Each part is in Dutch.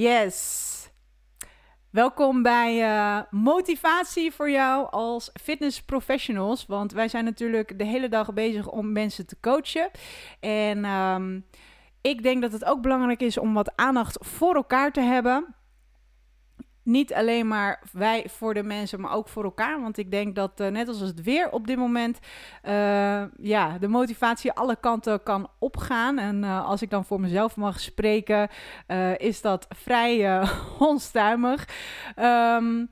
Yes. Welkom bij uh, Motivatie voor jou als fitnessprofessionals. Want wij zijn natuurlijk de hele dag bezig om mensen te coachen. En um, ik denk dat het ook belangrijk is om wat aandacht voor elkaar te hebben niet alleen maar wij voor de mensen, maar ook voor elkaar. Want ik denk dat, uh, net als het weer op dit moment, uh, ja, de motivatie alle kanten kan opgaan. En uh, als ik dan voor mezelf mag spreken, is dat vrij onstuimig. Um,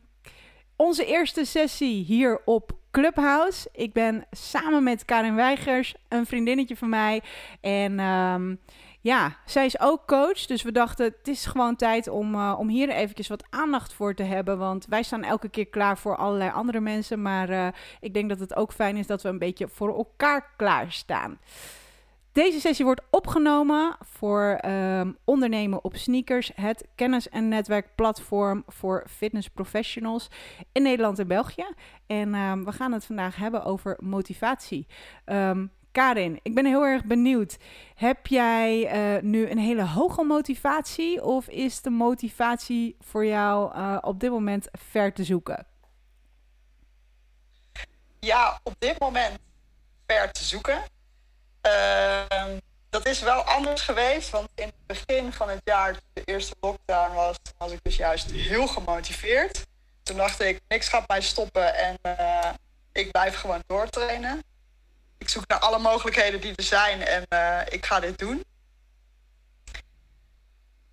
onze eerste sessie hier op Clubhouse. Ik ben samen met Karin Weigers, een vriendinnetje van mij. En um, ja, zij is ook coach. Dus we dachten, het is gewoon tijd om, uh, om hier eventjes wat aandacht voor te hebben. Want wij staan elke keer klaar voor allerlei andere mensen. Maar uh, ik denk dat het ook fijn is dat we een beetje voor elkaar klaarstaan. Deze sessie wordt opgenomen voor um, ondernemen op sneakers, het kennis- en netwerkplatform voor fitness professionals in Nederland en België. En um, we gaan het vandaag hebben over motivatie. Um, Karin, ik ben heel erg benieuwd. Heb jij uh, nu een hele hoge motivatie of is de motivatie voor jou uh, op dit moment ver te zoeken? Ja, op dit moment ver te zoeken. Uh, dat is wel anders geweest, want in het begin van het jaar, toen de eerste lockdown was, was ik dus juist heel gemotiveerd. Toen dacht ik, niks gaat mij stoppen en uh, ik blijf gewoon doortrainen ik zoek naar alle mogelijkheden die er zijn en uh, ik ga dit doen.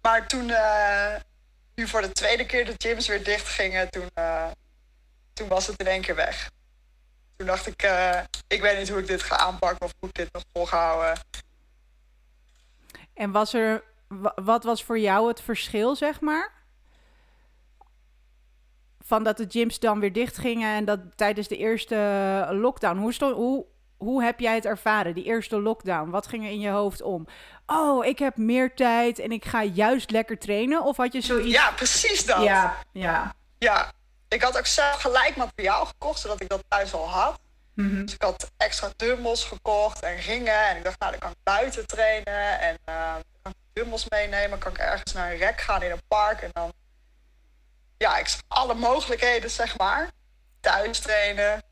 Maar toen, uh, nu voor de tweede keer de gyms weer dicht gingen, toen, uh, toen was het in één keer weg. Toen dacht ik, ik weet niet hoe ik dit ga aanpakken of hoe ik dit nog vol ga houden. En was er, wat was voor jou het verschil, zeg maar? Van dat de gyms dan weer dicht gingen en dat tijdens de eerste lockdown. Hoe, stond, hoe, hoe heb jij het ervaren, die eerste lockdown? Wat ging er in je hoofd om? Oh, ik heb meer tijd en ik ga juist lekker trainen? Of had je zoiets... Ja, precies dat. Ja, ja. Ja, ik had ook zelf gelijk materiaal gekocht, zodat ik dat thuis al had. Mm -hmm. Dus ik had extra dumbbells gekocht en ringen. En ik dacht, nou, dan kan ik buiten trainen. En uh, kan ik dumbbells meenemen. Kan ik ergens naar een rek gaan in een park. En dan... Ja, ik alle mogelijkheden, zeg maar. Thuis trainen,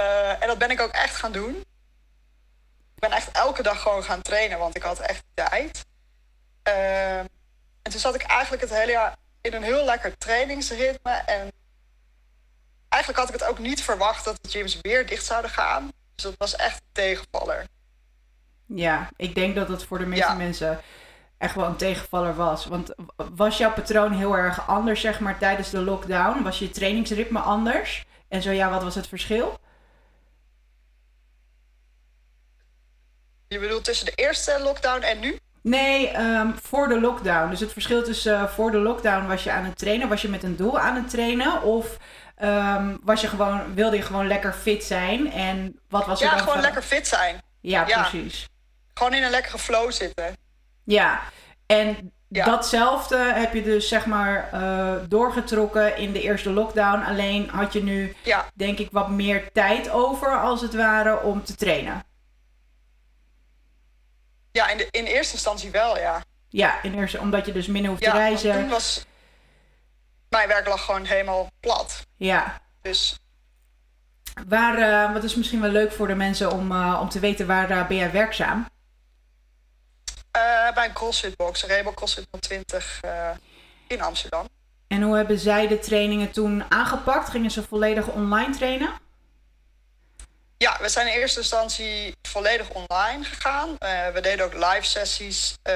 uh, en dat ben ik ook echt gaan doen. Ik ben echt elke dag gewoon gaan trainen, want ik had echt tijd. Uh, en toen zat ik eigenlijk het hele jaar in een heel lekker trainingsritme. En eigenlijk had ik het ook niet verwacht dat de gyms weer dicht zouden gaan. Dus dat was echt een tegenvaller. Ja, ik denk dat het voor de meeste ja. mensen echt wel een tegenvaller was. Want was jouw patroon heel erg anders, zeg maar, tijdens de lockdown? Was je trainingsritme anders? En zo ja, wat was het verschil? Je bedoelt tussen de eerste lockdown en nu? Nee, um, voor de lockdown. Dus het verschil tussen uh, voor de lockdown was je aan het trainen, was je met een doel aan het trainen of um, was je gewoon, wilde je gewoon lekker fit zijn en wat was er ja, dan? Ja, gewoon lekker fit zijn. Ja, ja, precies. Gewoon in een lekkere flow zitten. Ja, en ja. datzelfde heb je dus zeg maar uh, doorgetrokken in de eerste lockdown. Alleen had je nu ja. denk ik wat meer tijd over als het ware om te trainen. Ja, in, de, in eerste instantie wel, ja. Ja, in eerste, omdat je dus minder hoeft ja, te reizen. toen was mijn werk lag gewoon helemaal plat. Ja. Dus. Waar, uh, wat is misschien wel leuk voor de mensen om, uh, om te weten, waar uh, ben jij werkzaam? bij een CrossFit-box, Rebel CrossFit 20 in Amsterdam. En hoe hebben zij de trainingen toen aangepakt? Gingen ze volledig online trainen? Ja, we zijn in eerste instantie volledig online gegaan. Uh, we deden ook live sessies uh,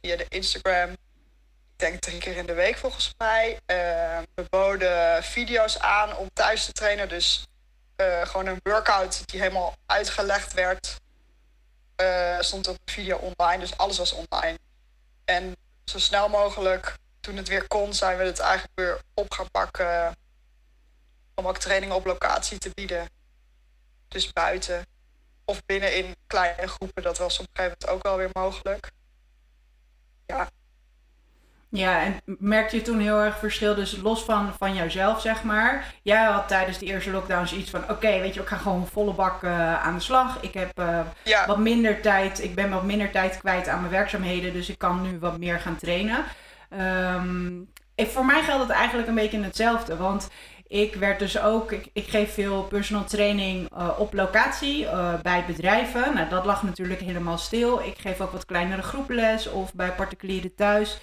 via de Instagram. Ik denk drie keer in de week volgens mij. Uh, we boden video's aan om thuis te trainen. Dus gewoon een workout die helemaal uitgelegd werd. stond op video online, dus alles was online. En zo snel mogelijk, toen het weer kon, zijn we het eigenlijk weer op gaan pakken. Om ook trainingen op locatie te bieden. Dus buiten of binnen in kleine groepen, dat was op een gegeven moment ook wel weer mogelijk. Ja. Ja, en merkte je toen heel erg verschil, dus los van, van jouzelf, zeg maar. Jij had tijdens de eerste lockdown zoiets van, oké, okay, weet je, ik ga gewoon volle bak uh, aan de slag. Ik heb uh, ja. wat minder tijd, ik ben wat minder tijd kwijt aan mijn werkzaamheden, dus ik kan nu wat meer gaan trainen. Um, voor mij geldt het eigenlijk een beetje hetzelfde. Want ik werd dus ook, ik, ik geef veel personal training uh, op locatie uh, bij bedrijven. Nou, dat lag natuurlijk helemaal stil. Ik geef ook wat kleinere groepenles of bij particulieren thuis.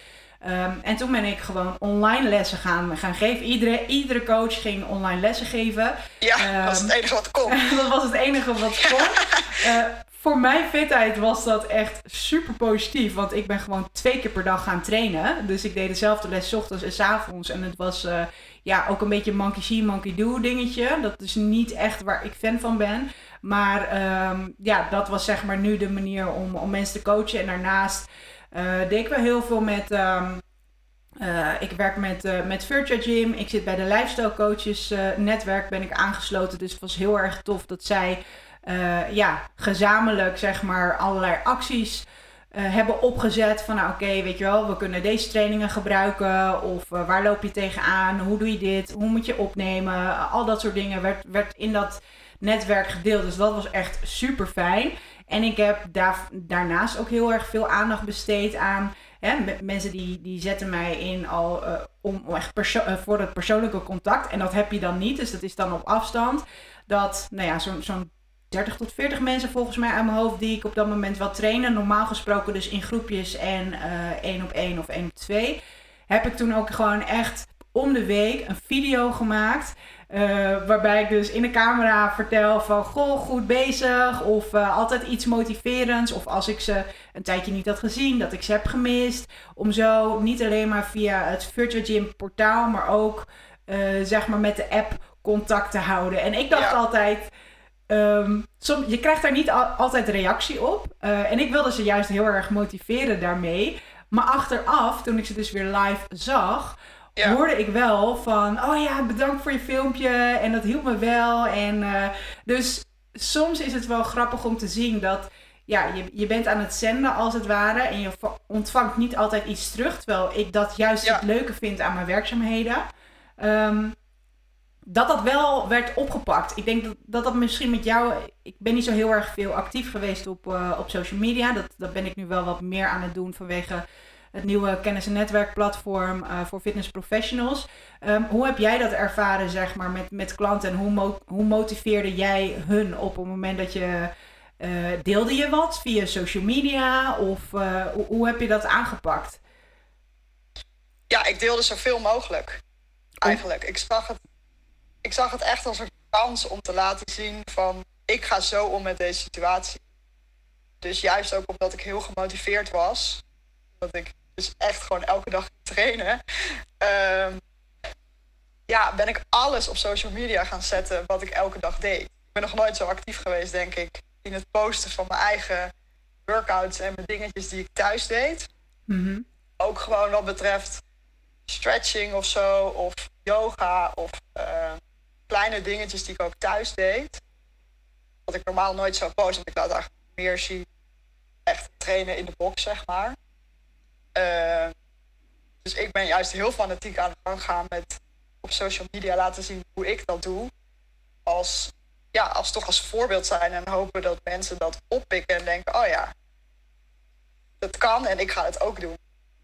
Um, en toen ben ik gewoon online lessen gaan, gaan geven. Iedere, iedere coach ging online lessen geven. Ja, dat was het enige wat kon. dat was het enige wat kon. uh, voor mijn fitheid was dat echt super positief. Want ik ben gewoon twee keer per dag gaan trainen. Dus ik deed dezelfde les ochtends en s avonds. En het was uh, ja, ook een beetje monkey see, monkey do dingetje. Dat is niet echt waar ik fan van ben. Maar um, ja, dat was zeg maar nu de manier om, om mensen te coachen. En daarnaast uh, deed ik wel heel veel met... Um, uh, ik werk met, uh, met Virtua Gym. Ik zit bij de Lifestyle Coaches netwerk. Ben ik aangesloten. Dus het was heel erg tof dat zij uh, ja, gezamenlijk zeg maar allerlei acties uh, hebben opgezet. Van nou oké, weet je wel, we kunnen deze trainingen gebruiken. Of uh, waar loop je tegenaan? Hoe doe je dit? Hoe moet je opnemen? Al dat soort dingen werd, werd in dat netwerk gedeeld. Dus dat was echt super fijn. En ik heb daar, daarnaast ook heel erg veel aandacht besteed aan. Hè, mensen die, die zetten mij in al om, echt voor het persoonlijke contact. En dat heb je dan niet, dus dat is dan op afstand. Dat, nou ja, zo'n 30 tot 40 mensen volgens mij aan mijn hoofd die ik op dat moment wel trainen. Normaal gesproken dus in groepjes en uh, één op één of één op twee. Heb ik toen ook gewoon echt om de week een video gemaakt. Uh, waarbij ik dus in de camera vertel van goh, goed bezig. Of uh, altijd iets motiverends. Of als ik ze een tijdje niet had gezien, dat ik ze heb gemist. Om zo niet alleen maar via het Virtual Gym portaal, maar ook uh, zeg maar met de app contact te houden. En ik dacht ja. altijd Um, som, je krijgt daar niet al, altijd reactie op. Uh, en ik wilde ze juist heel erg motiveren daarmee. Maar achteraf, toen ik ze dus weer live zag, ja. hoorde ik wel van: Oh ja, bedankt voor je filmpje. En dat hielp me wel. En uh, dus soms is het wel grappig om te zien dat. Ja, je, je bent aan het zenden als het ware. En je ontvangt niet altijd iets terug. Terwijl ik dat juist ja. het leuke vind aan mijn werkzaamheden. Um, dat dat wel werd opgepakt. Ik denk dat, dat dat misschien met jou. Ik ben niet zo heel erg veel actief geweest op, uh, op social media. Dat, dat ben ik nu wel wat meer aan het doen vanwege het nieuwe kennis- en netwerkplatform uh, voor fitness professionals. Um, hoe heb jij dat ervaren, zeg maar, met, met klanten? En hoe, mo hoe motiveerde jij hun op het moment dat je. Uh, deelde je wat via social media? Of hoe, hoe heb je dat aangepakt? Ja, ik deelde zoveel mogelijk. Eigenlijk. Ik zag het ik zag het echt als een kans om te laten zien van ik ga zo om met deze situatie. Dus juist ook omdat ik heel gemotiveerd was, dat ik dus echt gewoon elke dag trainen, uh, ja, ben ik alles op social media gaan zetten wat ik elke dag deed. Ik ben nog nooit zo actief geweest, denk ik, in het posten van mijn eigen workouts en mijn dingetjes die ik thuis deed. Mm -hmm. Ook gewoon wat betreft stretching of zo, of yoga of uh, kleine dingetjes die ik ook thuis deed. Wat ik normaal nooit zou posten, want ik laat eigenlijk meer zien echt trainen in de box, zeg maar. Uh, dus ik ben juist heel fanatiek aan de gang gaan met op social media laten zien hoe ik dat doe. Als, ja, als toch als voorbeeld zijn en hopen dat mensen dat oppikken en denken, oh ja, dat kan en ik ga het ook doen.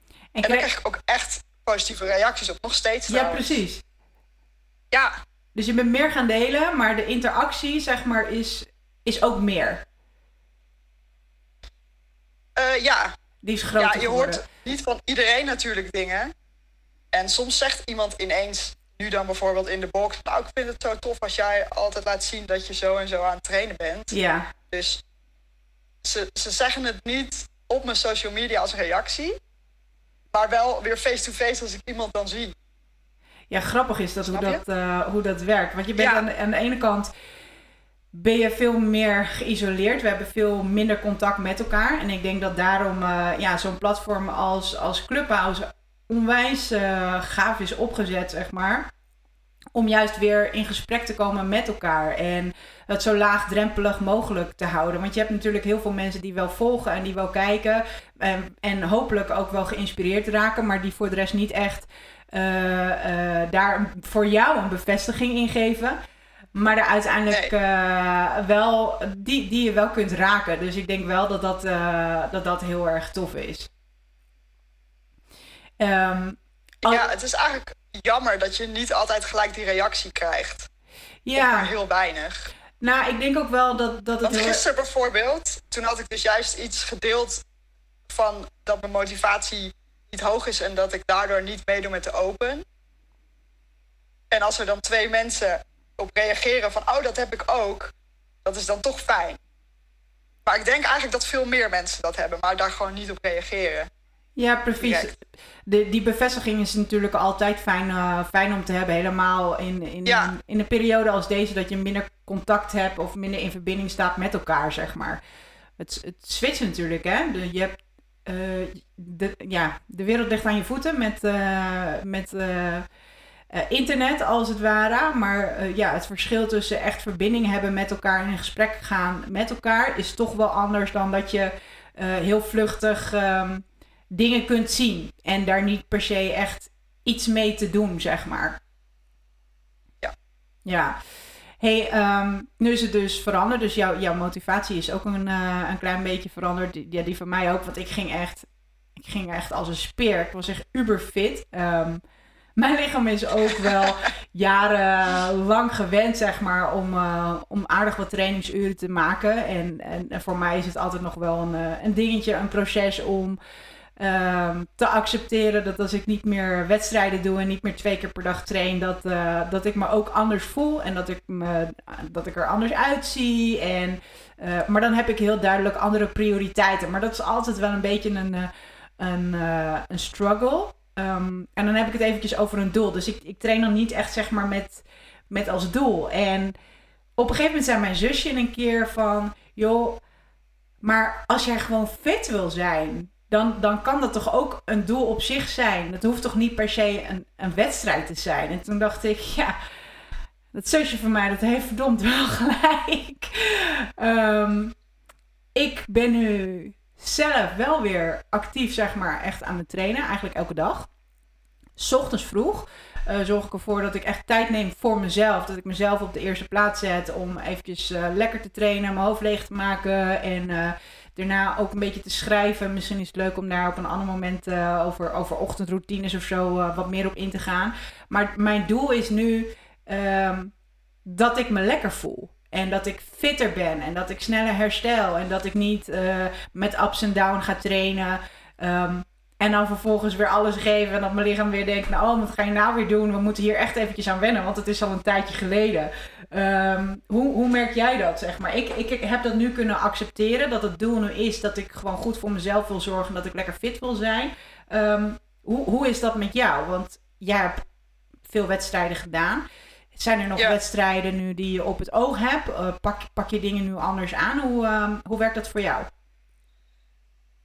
En, en dan krijg ik ook echt positieve reacties op, nog steeds. Ja, trouwens. precies. Ja, dus je bent meer gaan delen, maar de interactie, zeg maar, is, is ook meer. Uh, ja. Die is groter Ja, je geworden. hoort niet van iedereen natuurlijk dingen. En soms zegt iemand ineens, nu dan bijvoorbeeld in de box... nou, ik vind het zo tof als jij altijd laat zien dat je zo en zo aan het trainen bent. Ja. Dus ze, ze zeggen het niet op mijn social media als reactie... maar wel weer face-to-face -face als ik iemand dan zie ja, grappig is dat hoe, dat, uh, hoe dat werkt. Want je bent ja. aan, aan, de ene kant ben je veel meer geïsoleerd. We hebben veel minder contact met elkaar. En ik denk dat daarom uh, ja, zo'n platform als, als Clubhouse onwijs uh, gaaf is opgezet, zeg maar. Om juist weer in gesprek te komen met elkaar. En het zo laagdrempelig mogelijk te houden. Want je hebt natuurlijk heel veel mensen die wel volgen en die wel kijken. En, en hopelijk ook wel geïnspireerd raken. Maar die voor de rest niet echt daar voor jou een bevestiging in geven. Maar er uiteindelijk nee. uh, wel, die, die je wel kunt raken. Dus ik denk wel dat dat, dat, dat heel erg tof is. Um, ja, het is eigenlijk jammer dat je niet altijd gelijk die reactie krijgt. Ja. Maar heel weinig. Nou, ik denk ook wel dat, dat het... Want gisteren bijvoorbeeld, toen had ik dus juist iets gedeeld van dat mijn motivatie niet hoog is en dat ik daardoor niet meedoe met de open. En als er dan twee mensen op reageren van, oh, dat heb ik ook, dat is dan toch fijn. Maar ik denk eigenlijk dat veel meer mensen dat hebben, maar daar gewoon niet op reageren. Ja, precies. De, die bevestiging is natuurlijk altijd fijn, uh, fijn om te hebben. Helemaal in, in, in, een periode als deze, dat je minder contact hebt of minder in verbinding staat met elkaar, zeg maar. Het, het switcht natuurlijk, hè. De, je hebt, de, ja, de wereld ligt aan je voeten met, uh, met internet, als het ware. Maar ja, het verschil tussen echt verbinding hebben met elkaar en in gesprek gaan met elkaar is toch wel anders dan dat je heel vluchtig. Um, dingen kunt zien. En daar niet per se echt iets mee te doen, zeg maar. Ja. Ja. Hey, um, nu is het dus veranderd. Dus jouw, jouw motivatie is ook een, uh, een klein beetje veranderd. Die, ja, die van mij ook. Want ik ging echt, ik ging echt als een speer. Ik was echt uber fit. Um, mijn lichaam is ook wel jarenlang gewend, zeg maar, om, uh, om aardig wat trainingsuren te maken. En, en, en, voor mij is het altijd nog wel een, uh, een dingetje, een proces om Ehm, te accepteren dat als ik niet meer wedstrijden doe en niet meer twee keer per dag train, dat, uh, dat ik me ook anders voel en dat ik, me, dat ik er anders uitzie. En, uh, maar dan heb ik heel duidelijk andere prioriteiten. Maar dat is altijd wel een beetje een, uh, een, een struggle. Um, en dan heb ik het eventjes over een doel. Dus ik, ik train dan niet echt zeg maar met, met als doel. En op een gegeven moment zei mijn zusje een keer van, joh, maar als jij gewoon fit wil zijn, dan, dan kan dat toch ook een doel op zich zijn. Het hoeft toch niet per se een, een wedstrijd te zijn. En toen dacht ik, ja, dat zusje van mij, dat heeft verdomd wel gelijk. Um, ik ben nu zelf wel weer actief, zeg maar, echt aan het trainen. Eigenlijk elke dag. S ochtends vroeg. Uh, zorg ik ervoor dat ik echt tijd neem voor mezelf. Dat ik mezelf op de eerste plaats zet om eventjes uh, lekker te trainen, mijn hoofd leeg te maken en uh, daarna ook een beetje te schrijven. Misschien is het leuk om daar op een ander moment uh, over, over ochtendroutines of zo uh, wat meer op in te gaan. Maar mijn doel is nu um, dat ik me lekker voel. En dat ik fitter ben en dat ik sneller herstel. En dat ik niet uh, met ups en downs ga trainen. Um, en dan vervolgens weer alles geven. En dat mijn lichaam weer denkt: Nou, wat ga je nou weer doen? We moeten hier echt eventjes aan wennen, want het is al een tijdje geleden. Um, hoe, hoe merk jij dat, zeg maar? Ik, ik, heb dat nu kunnen accepteren. Dat het doel nu is dat ik gewoon goed voor mezelf wil zorgen. En dat ik lekker fit wil zijn. Um, hoe, hoe is dat met jou? Want jij hebt veel wedstrijden gedaan. Zijn er nog ja. wedstrijden nu die je op het oog hebt? Uh, pak, pak je dingen nu anders aan? Hoe, um, hoe werkt dat voor jou?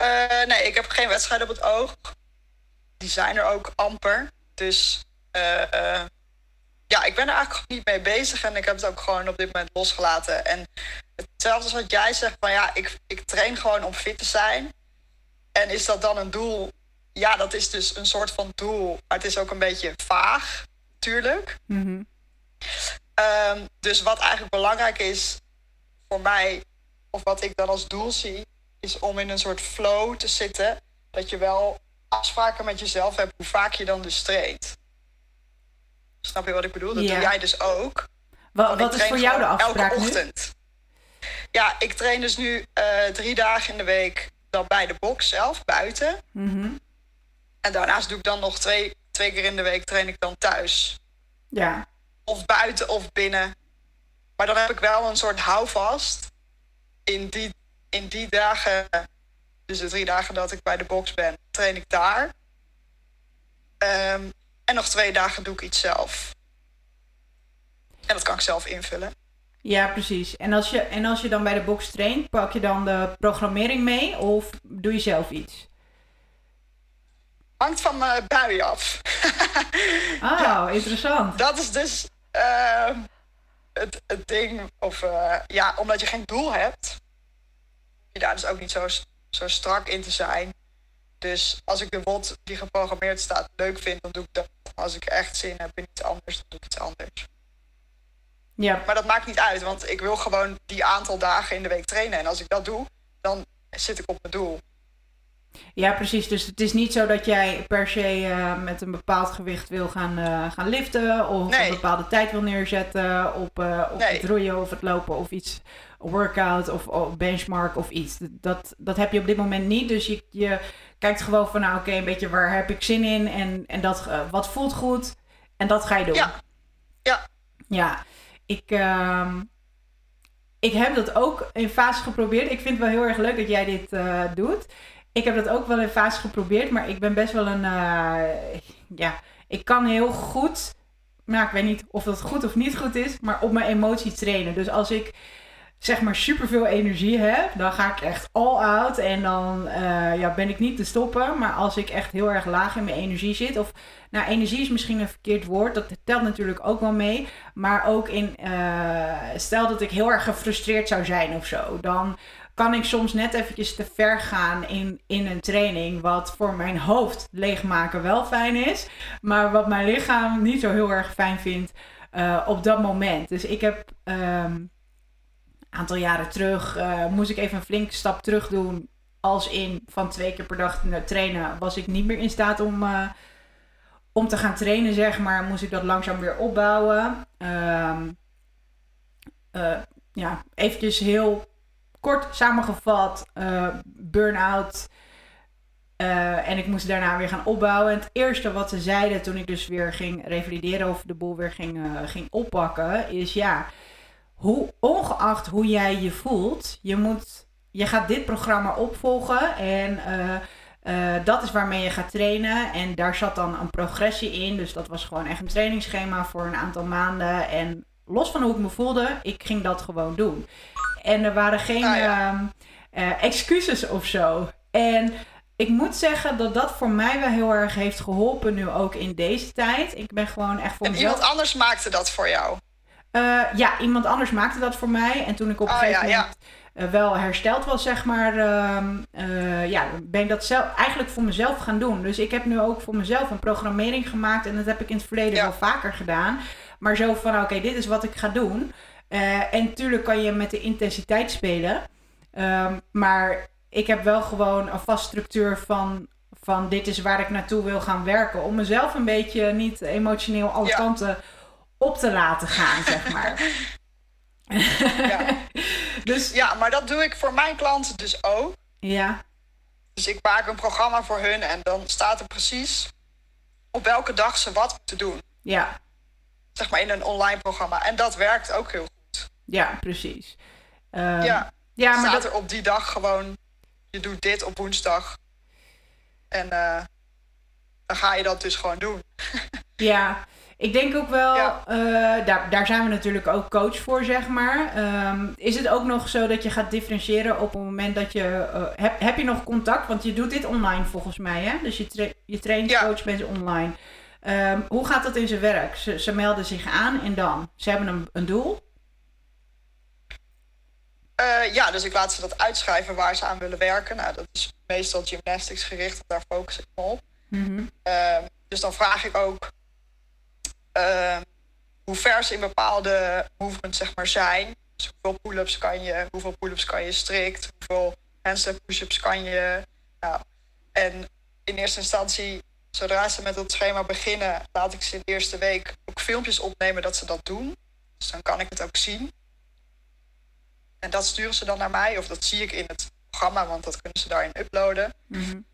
Uh, nee, ik heb geen wedstrijd op het oog. Die zijn er ook amper. Dus uh, ja, ik ben er eigenlijk niet mee bezig. En ik heb het ook gewoon op dit moment losgelaten. En hetzelfde als wat jij zegt, van ja, ik, ik train gewoon om fit te zijn. En is dat dan een doel? Ja, dat is dus een soort van doel. Maar het is ook een beetje vaag, tuurlijk. Mm -hmm. um, dus wat eigenlijk belangrijk is voor mij, of wat ik dan als doel zie, is om in een soort flow te zitten. Dat je wel afspraken met jezelf hebt hoe vaak je dan dus traint. Snap je wat ik bedoel? Dat doe jij dus ook. Wat, wat is voor jou de afspraak elke ochtend. Nu? Ja, ik train dus nu uh, drie dagen in de week dan bij de box zelf, buiten. Mm -hmm. En daarnaast doe ik dan nog twee, twee keer in de week train ik dan thuis. Ja. Of buiten of binnen. Maar dan heb ik wel een soort houvast in die in die dagen, dus de drie dagen dat ik bij de box ben, train ik daar. Um, en nog twee dagen doe ik iets zelf. En dat kan ik zelf invullen. Ja, precies. En als je, en als je dan bij de box traint, pak je dan de programmering mee of doe je zelf iets? Hangt van mijn bui af. oh, ja, interessant. Dat is dus uh, het, het ding. Of uh, ja, omdat je geen doel hebt, daar dus ook niet zo, zo strak in te zijn. Dus als ik de bot die geprogrammeerd staat leuk vind, dan doe ik dat. Als ik echt zin heb in iets anders, dan doe ik iets anders. Ja. Maar dat maakt niet uit, want ik wil gewoon die aantal dagen in de week trainen. En als ik dat doe, dan zit ik op mijn doel. Ja, precies. Dus het is niet zo dat jij per se uh, met een bepaald gewicht wil gaan, uh, gaan liften of nee. een bepaalde tijd wil neerzetten op, uh, op nee. het roeien of het lopen of iets, workout of, of, benchmark of iets. Dat, dat heb je op dit moment niet. Dus je, je kijkt gewoon van, nou oké, okay, een beetje waar heb ik zin in en, en dat, wat voelt goed en dat ga je doen. Ja. Ja. Ja. Ik, uh, ik heb dat ook in fase geprobeerd. Ik vind het wel heel erg leuk dat jij dit uh, doet. Ik heb dat ook wel in fase geprobeerd, maar ik ben best wel een. Uh, ja, ik kan heel goed. Nou, ik weet niet of dat goed of niet goed is, maar op mijn emotie trainen. Dus als ik zeg maar superveel energie heb, dan ga ik echt all out en dan uh, ja, ben ik niet te stoppen. Maar als ik echt heel erg laag in mijn energie zit, of nou, energie is misschien een verkeerd woord, dat telt natuurlijk ook wel mee. Maar ook in, uh, stel dat ik heel erg gefrustreerd zou zijn of zo, dan kan ik soms net eventjes te ver gaan in, in een training. Wat voor mijn hoofd leegmaken wel fijn is. Maar wat mijn lichaam niet zo heel erg fijn vindt uh, op dat moment. Dus ik heb um, aantal jaren terug, uh, moest ik even een flinke stap terug doen. Als in van twee keer per dag trainen, was ik niet meer in staat om, uh, om te gaan trainen, zeg maar. Moest ik dat langzaam weer opbouwen. Um, ja, eventjes heel kort samengevat, uh, burn-out. Uh, en ik moest daarna weer gaan opbouwen. En het eerste wat ze zeiden toen ik dus weer ging revalideren of de boel weer ging, uh, ging oppakken, is ja, hoe, ongeacht hoe jij je voelt, je, moet, je gaat dit programma opvolgen en dat is waarmee je gaat trainen. En daar zat dan een progressie in. Dus dat was gewoon echt een trainingsschema voor een aantal maanden. En los van hoe ik me voelde, ik ging dat gewoon doen. En er waren geen ah, ja. uh, excuses of zo. En ik moet zeggen dat dat voor mij wel heel erg heeft geholpen nu ook in deze tijd. Ik ben gewoon echt voor en mezelf... iemand anders maakte dat voor jou? Uh, ja, iemand anders maakte dat voor mij. En toen ik op een oh, gegeven ja, moment ja. uh, wel hersteld was, zeg maar, uh, ja, ben ik dat zelf, eigenlijk voor mezelf gaan doen. Dus ik heb nu ook voor mezelf een programmering gemaakt. En dat heb ik in het verleden wel vaker gedaan. Maar zo van, oké, okay, dit is wat ik ga doen. Uh, en natuurlijk kan je met de intensiteit spelen. Um, maar ik heb wel gewoon een vast structuur van, van dit is waar ik naartoe wil gaan werken. Om mezelf een beetje niet emotioneel alle ja. kanten op te laten gaan, zeg maar. ja. dus, ja, maar dat doe ik voor mijn klanten dus ook. Ja. Dus ik maak een programma voor hun en dan staat er precies op welke dag ze wat moeten doen. Ja. Zeg maar in een online programma. En dat werkt ook heel goed. Ja, precies. Um, ja, ja, maar staat dat... er op die dag gewoon, je doet dit op woensdag. En uh, dan ga je dat dus gewoon doen. ja, ik denk ook wel, ja. uh, daar, daar zijn we natuurlijk ook coach voor, zeg maar. Um, is het ook nog zo dat je gaat differentiëren op het moment dat je... Uh, heb, heb je nog contact? Want je doet dit online volgens mij, hè? Dus je, tra je traint ja. coach mensen online. Um, hoe gaat dat in zijn werk? Ze, ze melden zich aan en dan? Ze hebben een, een doel? Uh, ja, dus ik laat ze dat uitschrijven waar ze aan willen werken. Nou, dat is meestal gymnastics gericht, daar focus ik me op. Mm -hmm. uh, dus dan vraag ik ook uh, hoe ver ze in bepaalde movements zeg maar, zijn. Dus hoeveel pull-ups kan je, hoeveel pull-ups kan je strikt, hoeveel handstand push-ups kan je. Nou, en in eerste instantie, zodra ze met het schema beginnen, laat ik ze in de eerste week ook filmpjes opnemen dat ze dat doen. Dus dan kan ik het ook zien. En dat sturen ze dan naar mij, of dat zie ik in het programma, want dat kunnen ze daarin uploaden. Mm -hmm.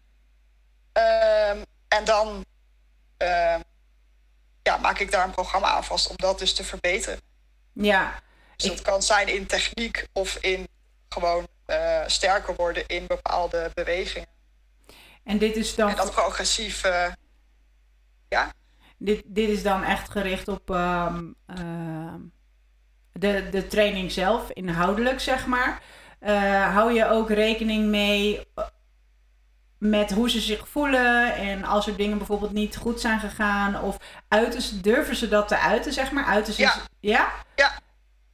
um, en dan uh, ja, maak ik daar een programma aan vast om dat dus te verbeteren. Ja. Dus dat ik... kan zijn in techniek of in gewoon uh, sterker worden in bepaalde bewegingen. En dit is dan. En dat progressief. Uh, ja. Dit, dit is dan echt gericht op. Um, de, de training zelf, inhoudelijk zeg maar. Uh, hou je ook rekening mee met hoe ze zich voelen en als er dingen bijvoorbeeld niet goed zijn gegaan of uiten ze, durven ze dat te uiten, zeg maar? Uiten ze, ja. ja? Ja.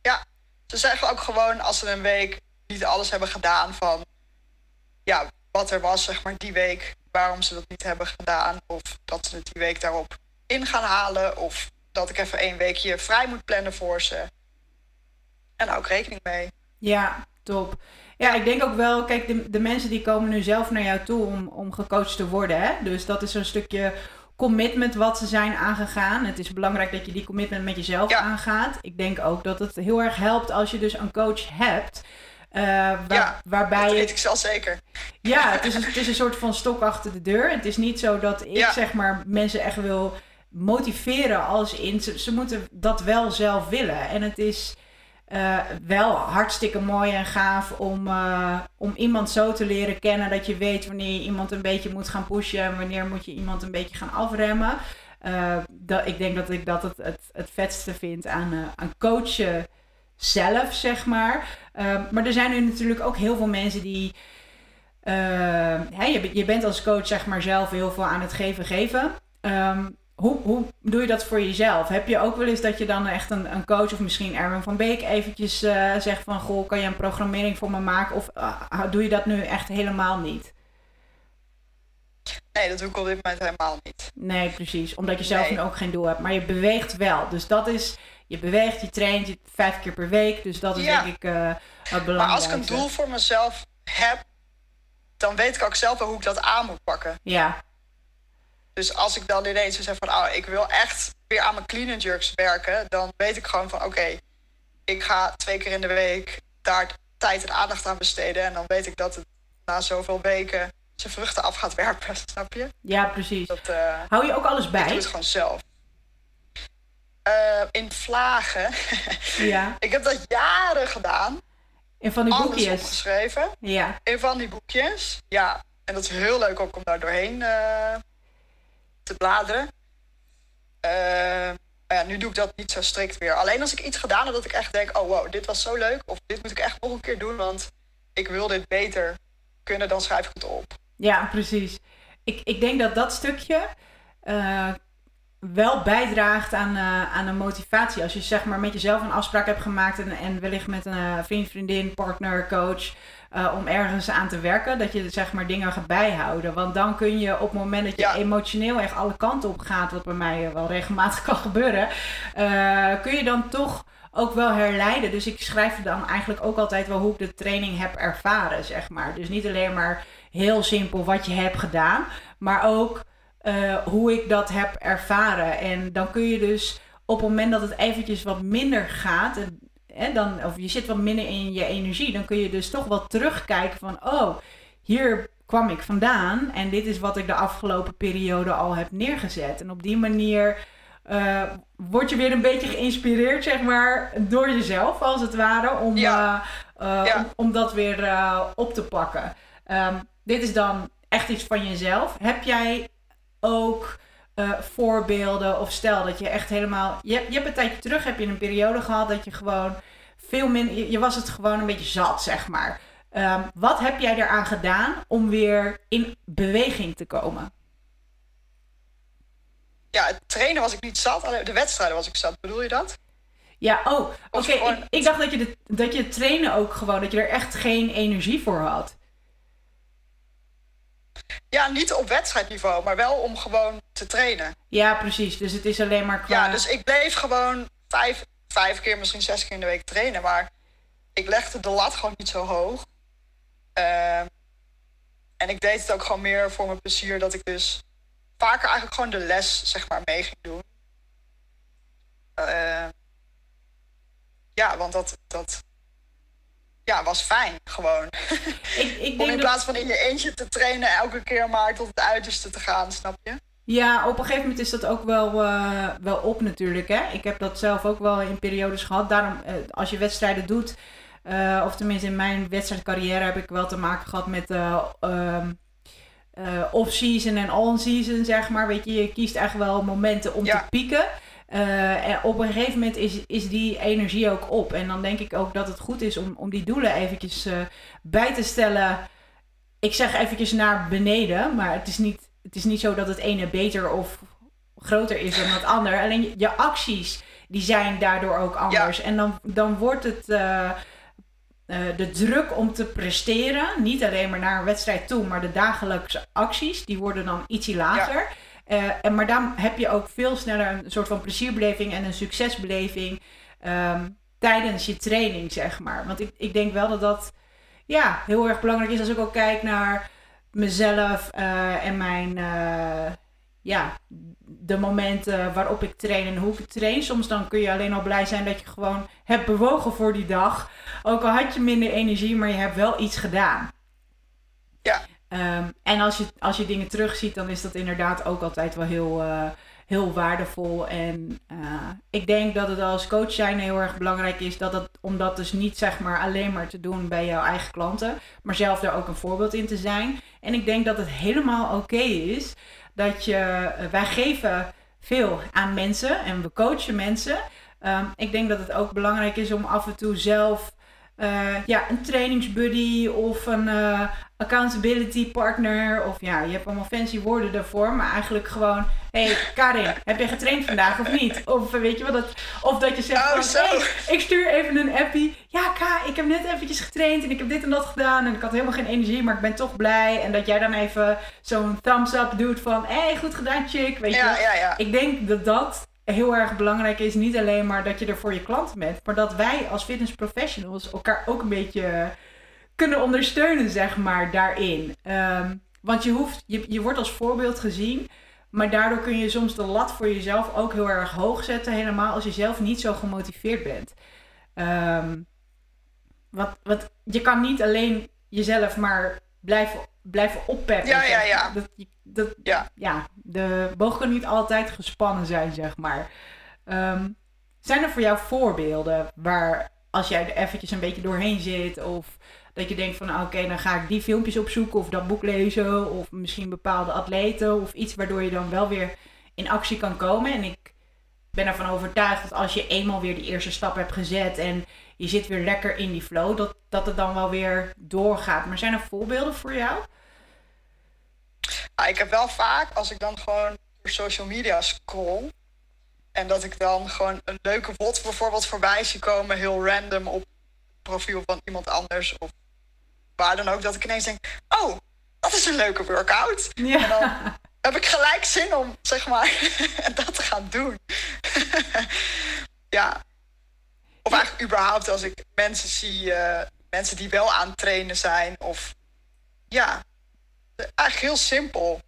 Ja. Ze zeggen ook gewoon als ze een week niet alles hebben gedaan van ja, wat er was, zeg maar, die week, waarom ze dat niet hebben gedaan of dat ze het die week daarop in gaan halen of dat ik even één weekje vrij moet plannen voor ze. En ook rekening mee. Ja, top. Ja, ik denk ook wel, kijk, de, de mensen die komen nu zelf naar jou toe om, om gecoacht te worden. Hè? Dus dat is een stukje commitment wat ze zijn aangegaan. Het is belangrijk dat je die commitment met jezelf aangaat. Ik denk ook dat het heel erg helpt als je dus een coach hebt. Uh, ja, waarbij dat weet ik zelf zeker. Ja, het is, een, het is een soort van stok achter de deur. Het is niet zo dat ik zeg maar mensen echt wil motiveren als in ze, ze moeten dat wel zelf willen. En het is uh, wel hartstikke mooi en gaaf om, uh, om iemand zo te leren kennen dat je weet wanneer je iemand een beetje moet gaan pushen en wanneer moet je iemand een beetje gaan afremmen. Uh, dat, ik denk dat ik dat het, het, het vetste vind aan, aan coachen zelf, zeg maar. maar er zijn nu natuurlijk ook heel veel mensen die. Hè, je, bent als coach, zeg maar, zelf heel veel aan het geven, geven. Um, hoe, hoe doe je dat voor jezelf? Heb je ook wel eens dat je dan echt een, een coach of misschien Erwin van Beek eventjes uh, zegt van... Goh, kan je een programmering voor me maken? Of uh, doe je dat nu echt helemaal niet? Nee, dat doe ik op dit moment helemaal niet. Nee, precies. Omdat je zelf nu ook geen doel hebt. Maar je beweegt wel. Dus dat is... Je beweegt, je traint je vijf keer per week. Dus dat is denk ik uh, het belangrijkste. Maar als ik een doel voor mezelf heb... dan weet ik ook zelf wel hoe ik dat aan moet pakken. Ja, dus als ik dan ineens zeg van, oh, ik wil echt weer aan mijn clean and jerks werken, dan weet ik gewoon van, oké, ik ga twee keer in de week daar tijd en aandacht aan besteden. En dan weet ik dat het na zoveel weken zijn vruchten af gaat werpen, snap je? Ja, precies. Dat, uh, Hou je ook alles bij? Ik doe het gewoon zelf. Uh, in vlagen. ja. ik heb dat jaren gedaan. In van die Alles boekjes? opgeschreven. Ja. In van die boekjes. Ja. En dat is heel leuk ook om daar doorheen uh, te bladeren. Uh, ja, nu doe ik dat niet zo strikt meer. Alleen als ik iets gedaan heb dat ik echt denk: oh wow, dit was zo leuk. Of dit moet ik echt nog een keer doen, want ik wil dit beter kunnen, dan schrijf ik het op. Ja, precies. Ik, ik denk dat dat stukje uh, wel bijdraagt aan, uh, aan een motivatie. Als je zeg maar met jezelf een afspraak hebt gemaakt en, en wellicht met een vriend, vriendin, partner, coach uh, om ergens aan te werken, dat je zeg maar dingen gaat bijhouden. Want dan kun je op het moment dat je emotioneel echt alle kanten op gaat, wat bij mij wel regelmatig kan gebeuren, uh, kun je dan toch ook wel herleiden. Dus ik schrijf dan eigenlijk ook altijd wel hoe ik de training heb ervaren, zeg maar. Dus niet alleen maar heel simpel wat je hebt gedaan, maar ook uh, hoe ik dat heb ervaren. En dan kun je dus op het moment dat het eventjes wat minder gaat, hè, dan, of je zit wat minder in je energie, dan kun je dus toch wel terugkijken van, oh, hier kwam ik vandaan en dit is wat ik de afgelopen periode al heb neergezet. En op die manier uh, word je weer een beetje geïnspireerd, zeg maar, door jezelf, als het ware, om, uh, uh, om, om, dat weer op te pakken. Um, dit is dan echt iets van jezelf. Heb jij ook uh, voorbeelden? Of stel dat je echt helemaal. Je, je hebt een tijdje terug, heb je een periode gehad dat je gewoon veel minder. Je, je was het gewoon een beetje zat, zeg maar. Um, wat heb jij eraan gedaan om weer in beweging te komen? Ja, het trainen was ik niet zat, alleen de wedstrijden was ik zat. Bedoel je dat? Ja, oh, oké. Ik, ik, dacht dat je, de, dat je trainen ook gewoon, dat je er echt geen energie voor had. Ja, niet op wedstrijdniveau, maar wel om gewoon te trainen. Ja, precies. Dus het is alleen maar qua... Ja, dus ik bleef gewoon vijf, vijf keer, misschien zes keer in de week trainen. Maar ik legde de lat gewoon niet zo hoog. Uh, en ik deed het ook gewoon meer voor mijn plezier. Dat ik dus vaker eigenlijk gewoon de les, zeg maar, mee ging doen. Uh, ja, want dat, dat ja, was fijn gewoon. Ik, ik denk Om in plaats van in je eentje te trainen elke keer maar tot het uiterste te gaan, snap je? Ja, op een gegeven moment is dat ook wel, uh, wel op natuurlijk. Hè? Ik heb dat zelf ook wel in periodes gehad. Daarom, uh, als je wedstrijden doet, uh, of tenminste in mijn wedstrijdcarrière heb ik wel te maken gehad met um, off-season en on-season, zeg maar. Weet je, je kiest eigenlijk wel momenten om te pieken. Uh, op een gegeven moment is, is die energie ook op. En dan denk ik ook dat het goed is om, om die doelen eventjes uh, bij te stellen. Ik zeg eventjes naar beneden, maar het is, niet, het is niet zo dat het ene beter of groter is dan het ander. Alleen je acties, die zijn daardoor ook anders. En dan, dan wordt het... Uh, de druk om te presteren, niet alleen maar naar een wedstrijd toe, maar de dagelijkse acties, die worden dan ietsie lager. Ja. Uh, en, maar dan heb je ook veel sneller een soort van plezierbeleving en een succesbeleving. Um, tijdens je training, zeg maar. Want ik, ik denk wel dat dat ja, heel erg belangrijk is als ik ook kijk naar mezelf uh, en mijn, uh, ja, de momenten waarop ik train en hoe ik train. Soms dan kun je alleen al blij zijn dat je gewoon hebt bewogen voor die dag. Ook al had je minder energie, maar je hebt wel iets gedaan. Ja. Um, en als je, als je dingen terugziet, dan is dat inderdaad ook altijd wel heel, uh, heel waardevol. En uh, ik denk dat het als coach zijn heel erg belangrijk is dat het, om dat dus niet zeg maar alleen maar te doen bij jouw eigen klanten, maar zelf daar ook een voorbeeld in te zijn. En ik denk dat het helemaal oké is dat je, uh, wij geven veel aan mensen en we coachen mensen. Um, ik denk dat het ook belangrijk is om af en toe zelf uh, ja, een trainingsbuddy of een uh, accountability partner. Of ja, je hebt allemaal fancy woorden daarvoor. Maar eigenlijk gewoon, hé hey, Karin, heb je getraind vandaag of niet? Of weet je wat, dat, of dat je zegt oh, van, hey, ik stuur even een appie. Ja Ka, ik heb net eventjes getraind en ik heb dit en dat gedaan. En ik had helemaal geen energie, maar ik ben toch blij. En dat jij dan even zo'n thumbs up doet van, hé, hey, goed gedaan chick. Weet ja, je ja, ja. Ik denk dat dat heel erg belangrijk is niet alleen maar dat je er voor je klanten bent, maar dat wij als fitness professionals elkaar ook een beetje kunnen ondersteunen, zeg maar, daarin. Um, want je, hoeft, je, je wordt als voorbeeld gezien, maar daardoor kun je soms de lat voor jezelf ook heel erg hoog zetten, helemaal als je zelf niet zo gemotiveerd bent. Um, wat, wat, je kan niet alleen jezelf maar blijven, blijven oppeppen. Ja, ja, ja. Dat, dat, ja. ja, de boog kan niet altijd gespannen zijn, zeg maar. Um, zijn er voor jou voorbeelden waar als jij er eventjes een beetje doorheen zit of dat je denkt van oké, okay, dan ga ik die filmpjes opzoeken of dat boek lezen of misschien bepaalde atleten of iets waardoor je dan wel weer in actie kan komen. En ik ben ervan overtuigd dat als je eenmaal weer die eerste stap hebt gezet en je zit weer lekker in die flow, dat, dat het dan wel weer doorgaat. Maar zijn er voorbeelden voor jou? ik heb wel vaak, als ik dan gewoon door social media scroll. En dat ik dan gewoon een leuke bot bijvoorbeeld voorbij zie komen, heel random op het profiel van iemand anders. Of waar dan ook, dat ik ineens denk: oh, dat is een leuke workout. Ja. En dan heb ik gelijk zin om, zeg maar, dat te gaan doen. ja. Of eigenlijk überhaupt als ik mensen zie, uh, mensen die wel aan het trainen zijn. Of ja, eigenlijk heel simpel.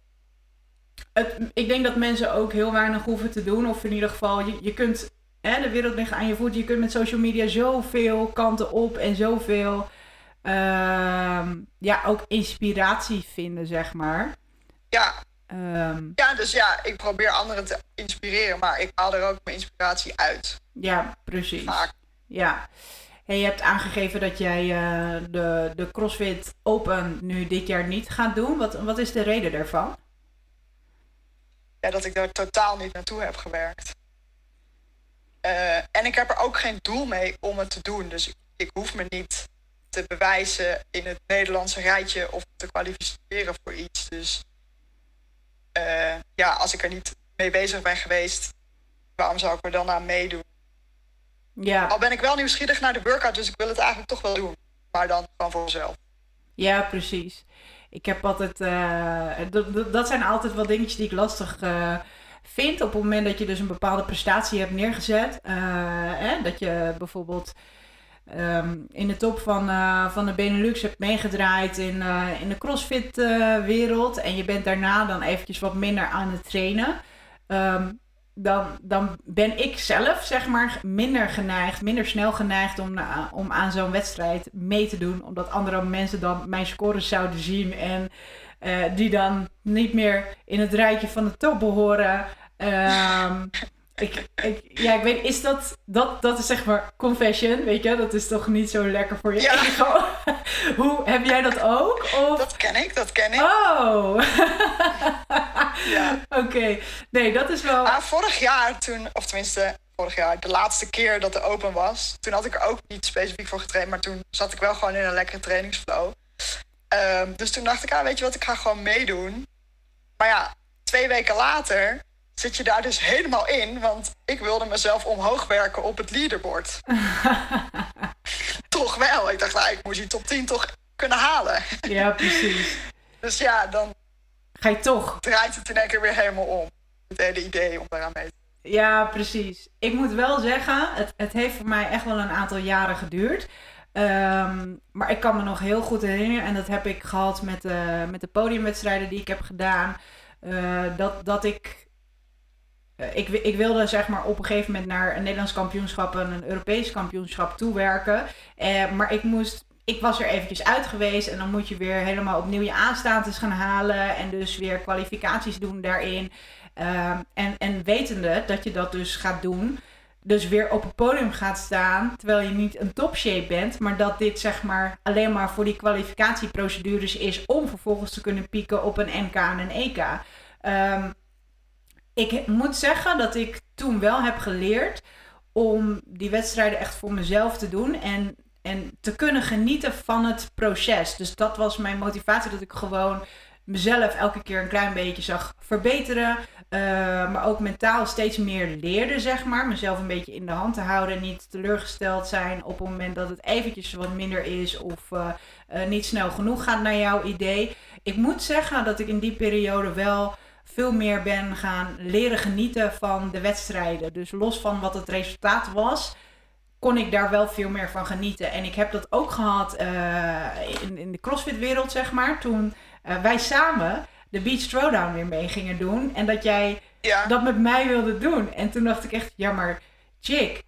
Het, ik denk dat mensen ook heel weinig hoeven te doen. Of in ieder geval, je, je kunt, hè, de wereld ligt aan je voet. Je kunt met social media zoveel kanten op en zoveel, uh, ja, ook inspiratie vinden, zeg maar. Ja. Um, ja, dus ja, ik probeer anderen te inspireren, maar ik haal er ook mijn inspiratie uit. Ja, precies. Vaak. Ja. En je hebt aangegeven dat jij uh, de, de CrossFit Open nu dit jaar niet gaat doen. Wat, wat is de reden daarvan? Ja, dat ik daar totaal niet naartoe heb gewerkt. Uh, en ik heb er ook geen doel mee om het te doen. Dus ik, hoef me niet te bewijzen in het Nederlandse rijtje of te kwalificeren voor iets. Dus uh, ja, als ik er niet mee bezig ben geweest, waarom zou ik er dan aan meedoen? Ja. Al ben ik wel nieuwsgierig naar de workout, dus ik wil het eigenlijk toch wel doen. Maar dan gewoon voor mezelf. Ja, precies. Ik heb altijd. Uh, dat zijn altijd wel dingetjes die ik lastig uh, vind. Op het moment dat je dus een bepaalde prestatie hebt neergezet. Uh, hè, dat je bijvoorbeeld. Um, in de top van, van de Benelux hebt meegedraaid in, in de CrossFit-wereld. en je bent daarna dan eventjes wat minder aan het trainen. Um, dan, dan ben ik zelf, zeg maar, minder geneigd, minder snel geneigd om, uh, om aan zo'n wedstrijd mee te doen. Omdat andere mensen dan mijn scores zouden zien en uh, die dan niet meer in het rijtje van de top behoren. Um, ik, ik, ja, ik weet, is dat, dat, dat is zeg maar confession, weet je, dat is toch niet zo lekker voor je ja. ego. Hoe, heb jij dat ook? Of? Dat ken ik, dat ken ik. Oh! ja. Oké, okay. nee, dat is wel... Ah, vorig jaar toen, of tenminste vorig jaar, de laatste keer dat de open was, toen had ik er ook niet specifiek voor getraind, maar toen zat ik wel gewoon in een lekkere trainingsflow. Um, dus toen dacht ik, ah, weet je wat, ik ga gewoon meedoen. Maar ja, twee weken later zit je daar dus helemaal in. Want ik wilde mezelf omhoog werken op het leaderboard. toch wel. Ik dacht, nou, ik moest die top 10 toch kunnen halen. ja, precies. Dus ja, dan ga je toch. Draait het in één keer weer helemaal om. Het hele idee om daaraan mee te Ja, precies. Ik moet wel zeggen, het, het heeft voor mij echt wel een aantal jaren geduurd. Ehm, maar ik kan me nog heel goed herinneren, en dat heb ik gehad met, uh, met de podiumwedstrijden die ik heb gedaan, uh, dat, dat ik, ik. Ik wilde zeg maar op een gegeven moment naar een Nederlands kampioenschap en een Europees kampioenschap toewerken. maar ik moest ik was er eventjes uit geweest en dan moet je weer helemaal opnieuw je aanstaantes gaan halen en dus weer kwalificaties doen daarin. Uh, en, en wetende dat je dat dus gaat doen, dus weer op het podium gaat staan, terwijl je niet een topshape bent, maar dat dit zeg maar alleen maar voor die kwalificatieprocedures is om vervolgens te kunnen pieken op een NK en een EK. Um, ik moet zeggen dat ik toen wel heb geleerd om die wedstrijden echt voor mezelf te doen en en te kunnen genieten van het proces. Dus dat was mijn motivatie, dat ik gewoon mezelf elke keer een klein beetje zag verbeteren. Uh, maar ook mentaal steeds meer leerde, zeg maar. Mezelf een beetje in de hand te houden. Niet teleurgesteld zijn op het moment dat het eventjes wat minder is. Of uh, uh, niet snel genoeg gaat naar jouw idee. Ik moet zeggen dat ik in die periode wel veel meer ben gaan leren genieten van de wedstrijden. Dus los van wat het resultaat was kon ik daar wel veel meer van genieten. En ik heb dat ook gehad uh, in, in de CrossFit-wereld, zeg maar. Toen uh, wij samen de Beach Throwdown weer mee gingen doen. En dat jij ja. dat met mij wilde doen. En toen dacht ik echt, ja maar chick,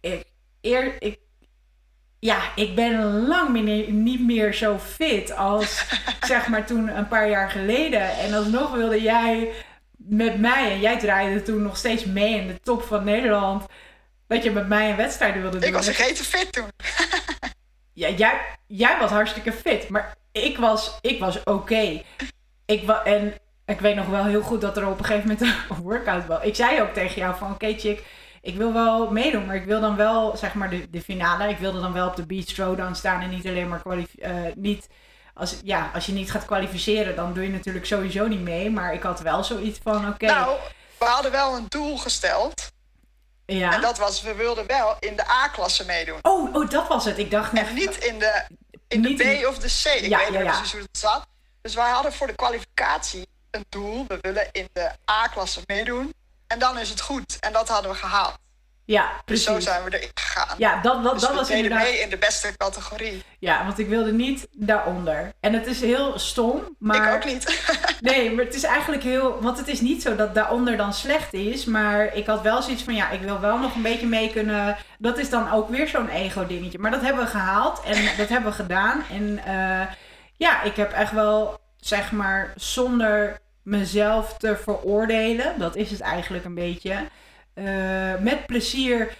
ik, eer, ik, ja, ik ben lang meer, niet meer zo fit als zeg maar toen een paar jaar geleden. En alsnog wilde jij met mij, en jij draaide toen nog steeds mee in de top van Nederland dat je met mij een wedstrijd wilde doen. Ik was een te fit toen. ja, jij, jij was hartstikke fit, maar ik was, ik was oké. Okay. Ik en ik weet nog wel heel goed dat er op een gegeven moment een workout was. Ik zei ook tegen jou van oké okay, chick, ik wil wel meedoen, maar ik wil dan wel zeg maar de, de finale. Ik wilde dan wel op de beach throwdown staan en niet alleen maar. Uh, niet als, ja, als je niet gaat kwalificeren, dan doe je natuurlijk sowieso niet mee. Maar ik had wel zoiets van oké. Nou, we hadden wel een doel gesteld. Ja. En dat was, we wilden wel in de A-klasse meedoen. Oh, oh, dat was het. Ik dacht net... En niet in de, in de B of de C. Ik ja, weet niet ja, precies hoe het zat. Dus wij hadden voor de kwalificatie een doel. We willen in de A-klasse meedoen. En dan is het goed. En dat hadden we gehaald. Ja, precies. Dus zo zijn we erin gegaan. Ja, dat, dat, dus dat we was inderdaad... mee in de beste categorie. Ja, want ik wilde niet daaronder. En het is heel stom, maar... Ik ook niet. nee, maar het is eigenlijk heel... Want het is niet zo dat daaronder dan slecht is. Maar ik had wel zoiets van, ja, ik wil wel nog een beetje mee kunnen... Dat is dan ook weer zo'n ego-dingetje. Maar dat hebben we gehaald en dat hebben we gedaan. En uh, ja, ik heb echt wel, zeg maar, zonder mezelf te veroordelen... Dat is het eigenlijk een beetje uh, met plezier,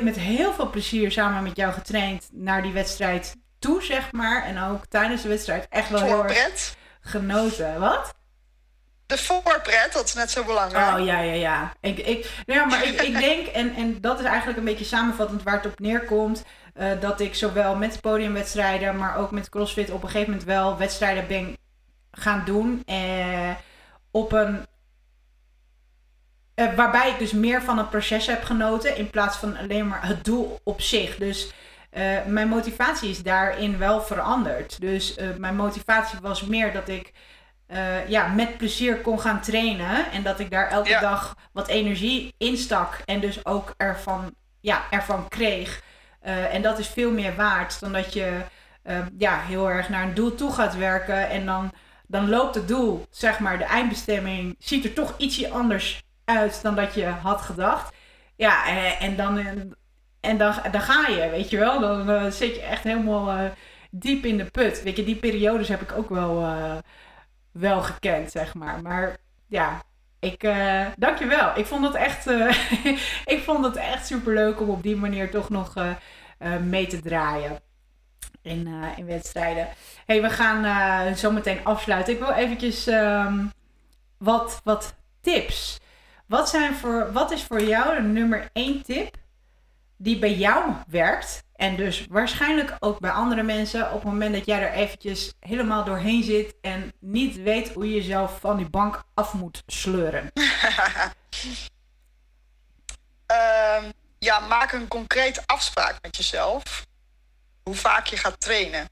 met heel veel plezier samen met jou getraind naar die wedstrijd toe, zeg maar. En ook tijdens de wedstrijd echt wel heel erg genoten. Wat? De voorpret, dat is net zo belangrijk. Oh ja, ja, ja. Ik, ik, ja maar ik, ik denk, en, en dat is eigenlijk een beetje samenvattend waar het op neerkomt. Uh, dat ik zowel met podiumwedstrijden, maar ook met CrossFit op een gegeven moment wel wedstrijden ben gaan doen. Uh, op een uh, waarbij ik dus meer van het proces heb genoten in plaats van alleen maar het doel op zich. Dus uh, mijn motivatie is daarin wel veranderd. Dus uh, mijn motivatie was meer dat ik ja, met plezier kon gaan trainen. En dat ik daar elke ja. dag wat energie in stak. En dus ook ervan, ja, ervan kreeg. en dat is veel meer waard dan dat je ja, heel erg naar een doel toe gaat werken. En dan, dan loopt het doel, zeg maar, de eindbestemming, ziet er toch ietsje anders uit dan dat je had gedacht. Ja, en, en dan, en dan, dan ga je, weet je wel. Dan uh, zit je echt helemaal uh, diep in de put. Weet je, die periodes heb ik ook wel, uh, wel gekend, zeg maar. Maar ja, ik, uh, dankjewel. Ik vond het echt, ik vond het echt super leuk om op die manier toch nog mee te draaien. In, in wedstrijden. hey, we gaan zo meteen afsluiten. Ik wil eventjes um, wat, wat tips wat, zijn voor, wat is voor jou de nummer één tip die bij jou werkt? En dus waarschijnlijk ook bij andere mensen op het moment dat jij er eventjes helemaal doorheen zit en niet weet hoe je jezelf van die bank af moet sleuren. um, ja, maak een concrete afspraak met jezelf. Hoe vaak je gaat trainen.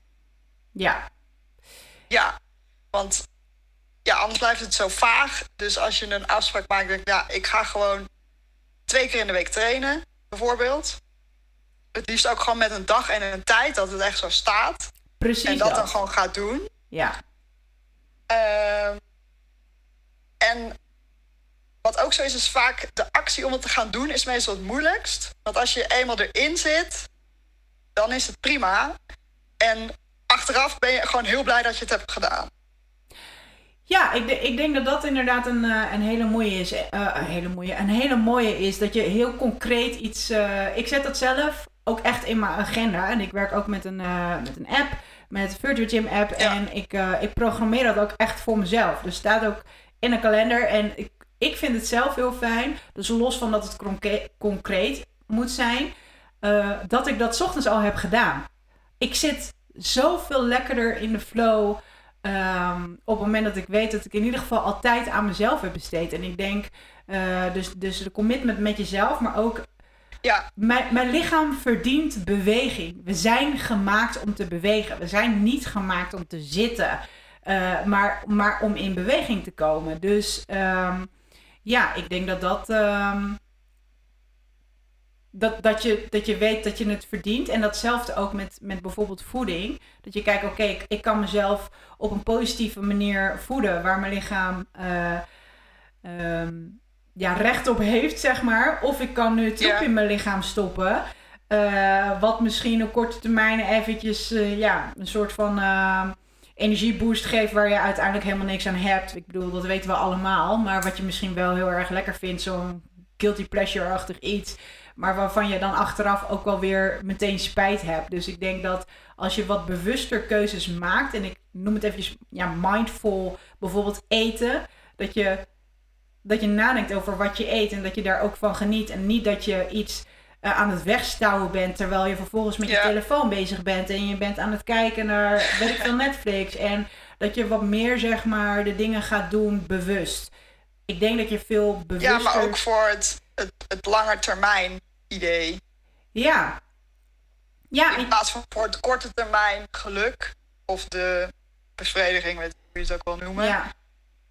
Ja. Ja, want ja, anders blijft het zo vaag. Dus als je een afspraak maakt, denk ik, ja, ik ga gewoon twee keer in de week trainen, bijvoorbeeld. Het liefst ook gewoon met een dag en een tijd dat het echt zo staat. Precies en dat, dat. dan gewoon gaat doen. Ja. Ehm, en wat ook zo is, is vaak de actie om het te gaan doen is meestal het moeilijkst. Want als je eenmaal erin zit, dan is het prima. En achteraf ben je gewoon heel blij dat je het hebt gedaan. Ja, ik, ik denk dat dat inderdaad een, eh, een hele mooie is. eh, een hele mooie, een hele mooie is dat je heel concreet iets. eh, ik zet dat zelf ook echt in mijn agenda. En ik werk ook met een, eh, met een app, met Virtual Gym app. Ja. En ik, eh, ik programmeer dat ook echt voor mezelf. Dus staat ook in een kalender. En ik, ik vind het zelf heel fijn. Dus los van dat het concre- concreet moet zijn, eh, dat ik dat 's ochtends al heb gedaan. Ik zit zoveel lekkerder in de flow. Ehm, op het moment dat ik weet dat ik in ieder geval altijd aan mezelf heb besteed. En ik denk, eh, dus, dus de commitment met jezelf, maar ook Ja, mijn, mijn lichaam verdient beweging. We zijn gemaakt om te bewegen. We zijn niet gemaakt om te zitten, eh, maar, maar om in beweging te komen. Dus ehm, ja, ik denk dat dat. ehm, dat, dat, je, dat je weet dat je het verdient. En datzelfde ook met, met bijvoorbeeld voeding. Dat je kijkt, oké, ik, ik kan mezelf op een positieve manier voeden. Waar mijn lichaam eh, ehm, ja, recht op heeft, zeg maar. Of ik kan nu troep Ja. in mijn lichaam stoppen. eh, wat misschien op korte termijn eventjes eh, ja, een soort van energieboost geeft waar je uiteindelijk helemaal niks aan hebt. Ik bedoel, dat weten we allemaal. Maar wat je misschien wel heel erg lekker vindt, zo'n guilty pleasure-achtig iets. Maar waarvan je dan achteraf ook wel weer meteen spijt hebt. Dus ik denk dat als je wat bewuster keuzes maakt. En ik noem het eventjes ja, mindful, bijvoorbeeld eten. Dat je, dat je nadenkt over wat je eet. En dat je daar ook van geniet. En niet dat je iets eh, aan het wegstouwen bent. Terwijl je vervolgens met je telefoon bezig bent. En je bent aan het kijken naar weet ik veel Netflix. En dat je wat meer zeg maar de dingen gaat doen bewust. Ik denk dat je veel bewuster... ja maar ook voor het, het, het langetermijn idee. Ja. Ja, In plaats van voor het korte termijn geluk of de bevrediging, weet hoe je het ook wil noemen. ja.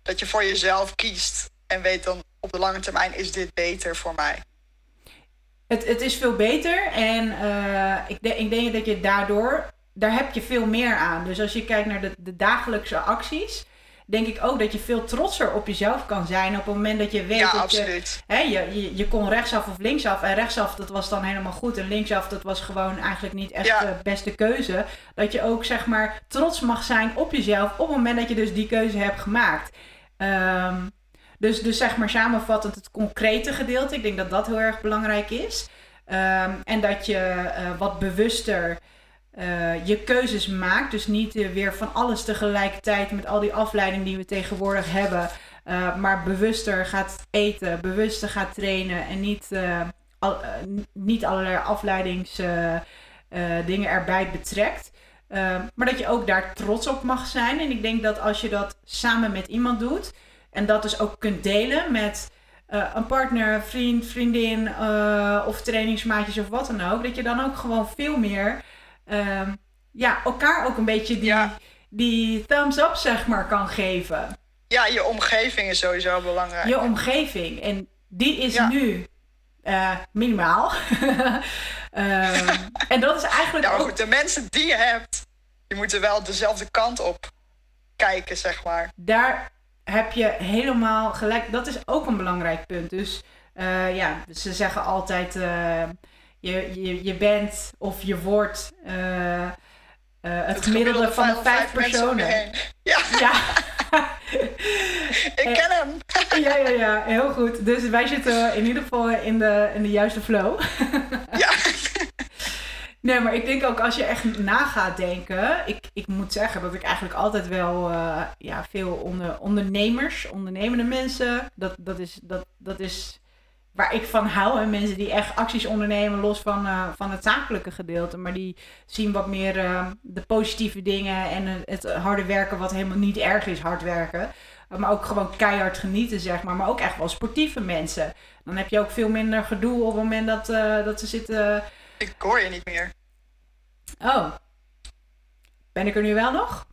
Dat je voor jezelf kiest en weet dan op de lange termijn is dit beter voor mij. Het, het is veel beter en eh, ik, de- ik denk dat je daardoor, daar heb je veel meer aan. Dus als je kijkt naar de, de dagelijkse acties, denk ik ook dat je veel trotser op jezelf kan zijn op het moment dat je weet ja, dat je, hè, je, je, je kon rechtsaf of linksaf en rechtsaf dat was dan helemaal goed en linksaf dat was gewoon eigenlijk niet echt Ja. de beste keuze. Dat je ook zeg maar trots mag zijn op jezelf op het moment dat je dus die keuze hebt gemaakt. Ehm, dus, dus zeg maar samenvattend het concrete gedeelte. Ik denk dat dat heel erg belangrijk is. Ehm, en dat je eh, wat bewuster eh, je keuzes maakt. Dus niet eh, weer van alles tegelijkertijd met al die afleiding die we tegenwoordig hebben. eh, maar bewuster gaat eten, bewuster gaat trainen en niet, niet allerlei afleidingsdingen dingen erbij betrekt. Maar dat je ook daar trots op mag zijn. En ik denk dat als je dat samen met iemand doet en dat dus ook kunt delen met een partner, vriend, vriendin of trainingsmaatjes of wat dan ook, dat je dan ook gewoon veel meer ehm, ja, elkaar ook een beetje die, Ja. die thumbs up zeg maar kan geven. Ja, je omgeving is sowieso belangrijk. Je omgeving. En die is Ja. nu eh, minimaal. Ehm, en dat is eigenlijk ook goed, de mensen die je hebt, die moeten wel dezelfde kant op kijken, zeg maar. daar heb je helemaal gelijk. Dat is ook een belangrijk punt. Dus eh, ja, ze zeggen altijd: eh, je, je, je bent of je wordt eh, eh, het, gemiddelde van de vijf personen. Ja, Ja. ik ken hem. ja, ja, ja, heel goed. Dus wij zitten in ieder geval in de, in de juiste flow. Ja. Nee, maar ik denk ook als je echt na gaat denken. Ik, ik moet zeggen dat ik eigenlijk altijd wel eh, ja, veel onder, ondernemers, ondernemende mensen. Dat, dat, is, dat, dat is waar ik van hou. En mensen die echt acties ondernemen, los van, eh, van het zakelijke gedeelte. Maar die zien wat meer eh, de positieve dingen en het harde werken, wat helemaal niet erg is, hard werken. Uh, maar ook gewoon keihard genieten, zeg maar. Maar ook echt wel sportieve mensen. Dan heb je ook veel minder gedoe op het moment dat, eh, dat ze zitten. Ik hoor je niet meer. Oh. Ben ik er nu wel nog?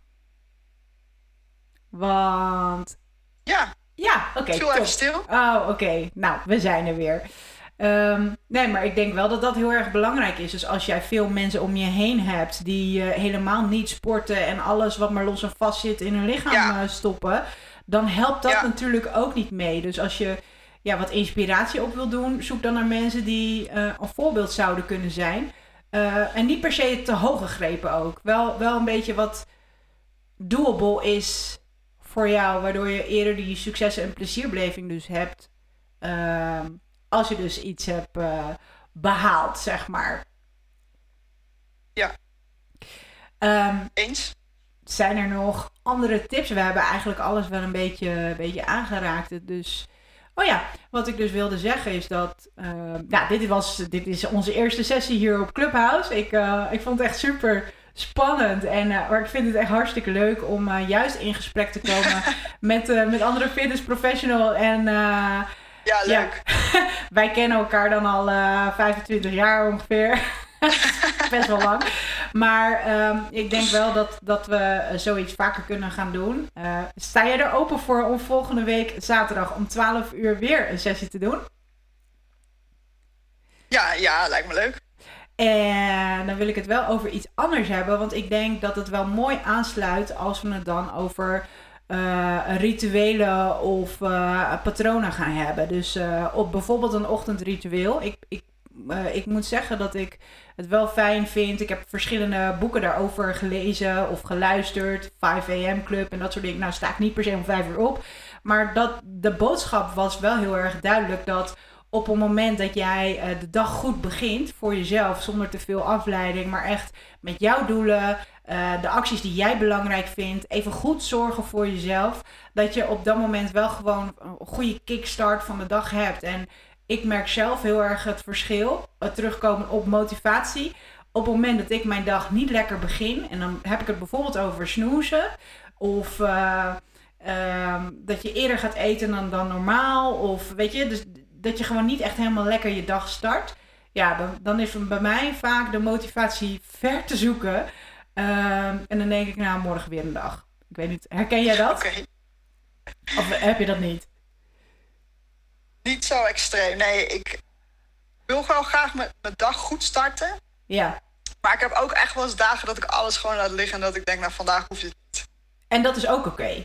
Want. Ja, Ja, oké. top. even stil. Oh, oké. Nou, we zijn er weer. Ehm, nee, maar ik denk wel dat dat heel erg belangrijk is. Dus als jij veel mensen om je heen hebt die uh, helemaal niet sporten en alles wat maar los en vast zit in hun lichaam uh, stoppen, dan helpt dat natuurlijk ook niet mee. Dus als je ja, wat inspiratie op wil doen, zoek dan naar mensen die uh, een voorbeeld zouden kunnen zijn. en niet per se te hoog gegrepen ook. Wel, wel een beetje wat doable is voor jou, waardoor je eerder die successen en plezierbeleving dus hebt. Ehm, als je dus iets hebt uh, behaald, zeg maar. Ja. Um, Eens. Zijn er nog andere tips? We hebben eigenlijk alles wel een beetje, een beetje aangeraakt. Dus, oh ja, wat ik dus wilde zeggen is dat, uh, nou, dit, was, dit is onze eerste sessie hier op Clubhouse. Ik, uh, ik vond het echt super spannend. En, uh, maar ik vind het echt hartstikke leuk om uh, juist in gesprek te komen met, uh, met andere fitness professional. En ja, leuk. Ja, wij kennen elkaar dan al 25 jaar ongeveer. Best wel lang. Maar um, ik denk wel dat, dat we zoiets vaker kunnen gaan doen. sta jij er open voor om volgende week zaterdag om 12 uur weer een sessie te doen? Ja, ja, lijkt me leuk. En dan wil ik het wel over iets anders hebben. Want ik denk dat het wel mooi aansluit als we het dan over uh, rituelen of uh, patronen gaan hebben. Dus uh, op bijvoorbeeld een ochtendritueel. Ik, ik, ik moet zeggen dat ik het wel fijn vind. Ik heb verschillende boeken daarover gelezen of geluisterd. 5 AM Club en dat soort dingen. Nou sta ik niet per se om 5 uur op. Maar dat, de boodschap was wel heel erg duidelijk dat op het moment dat jij uh, de dag goed begint voor jezelf, zonder te veel afleiding, maar echt met jouw doelen, uh, de acties die jij belangrijk vindt, even goed zorgen voor jezelf, dat je op dat moment wel gewoon een goede kickstart van de dag hebt. En ik merk zelf heel erg het verschil, terugkomen op motivatie. Op het moment dat ik mijn dag niet lekker begin, en dan heb ik het bijvoorbeeld over snoezen, of uh, dat je eerder gaat eten dan, dan normaal, of weet je, dus dat je gewoon niet echt helemaal lekker je dag start. Ja, dan, dan is bij mij vaak de motivatie ver te zoeken. Um, en dan denk ik, nou, morgen weer een dag. Ik weet niet, herken jij dat? Okay. Of heb je dat niet? Niet zo extreem. Nee, ik wil gewoon graag mijn, mijn dag goed starten. Ja. Maar ik heb ook echt wel eens dagen dat ik alles gewoon laat liggen en dat ik denk, nou, vandaag hoeft het niet. En dat is ook oké.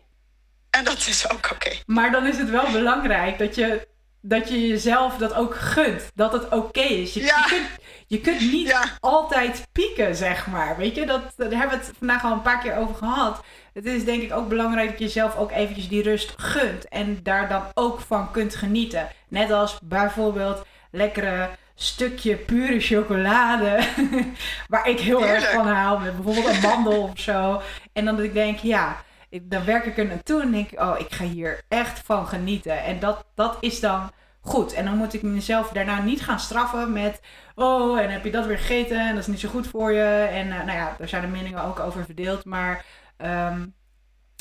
En dat is ook oké. Maar dan is het wel belangrijk dat je dat je jezelf dat ook gunt. Dat het oké is. Je, ja. je, kunt, je kunt niet ja. altijd pieken, zeg maar. Weet je, dat, daar hebben we het vandaag al een paar keer over gehad. Het is denk ik ook belangrijk dat je jezelf ook eventjes die rust gunt. En daar dan ook van kunt genieten. Net als bijvoorbeeld lekkere stukje pure chocolade. waar ik heel Heerlijk. erg van haal. Met bijvoorbeeld een mandel of zo. En dan dat ik denk, ja dan werk ik er naartoe en denk ik, oh, ik ga hier echt van genieten. En dat, dat is dan goed. En dan moet ik mezelf daarna niet gaan straffen met, oh, en heb je dat weer gegeten en dat is niet zo goed voor je. En uh, nou ja, daar zijn de meningen ook over verdeeld. Maar um,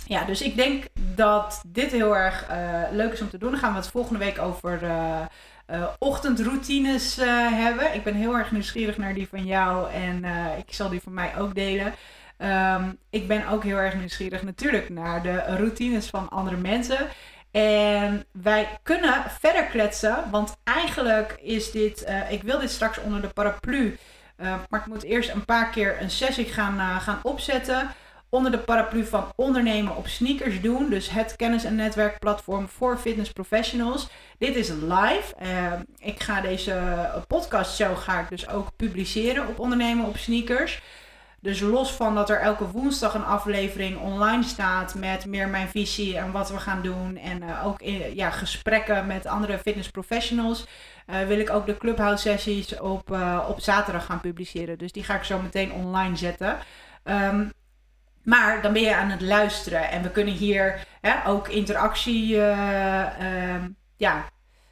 ja, dus ik denk dat dit heel erg uh, leuk is om te doen. Dan gaan we het volgende week over uh, ochtendroutines hebben. Ik ben heel erg nieuwsgierig naar die van jou en ik zal die van mij ook delen. Um, ik ben ook heel erg nieuwsgierig natuurlijk naar de routines van andere mensen. En wij kunnen verder kletsen, want eigenlijk is dit, uh, ik wil dit straks onder de paraplu, uh, maar ik moet eerst een paar keer een sessie gaan, uh, gaan opzetten. Onder de paraplu van ondernemen op sneakers doen. Dus het kennis- en netwerkplatform voor fitness professionals. Dit is live. ik ga deze podcast show ga ik dus ook publiceren op ondernemen op sneakers. Dus los van dat er elke woensdag een aflevering online staat met meer mijn visie en wat we gaan doen. En uh, ook in, ja, gesprekken met andere fitness professionals. Uh, wil ik ook de Clubhouse sessies op, uh, op zaterdag gaan publiceren. Dus die ga ik zo meteen online zetten. Um, maar dan ben je aan het luisteren. En we kunnen hier hè, ook interactie um, ja,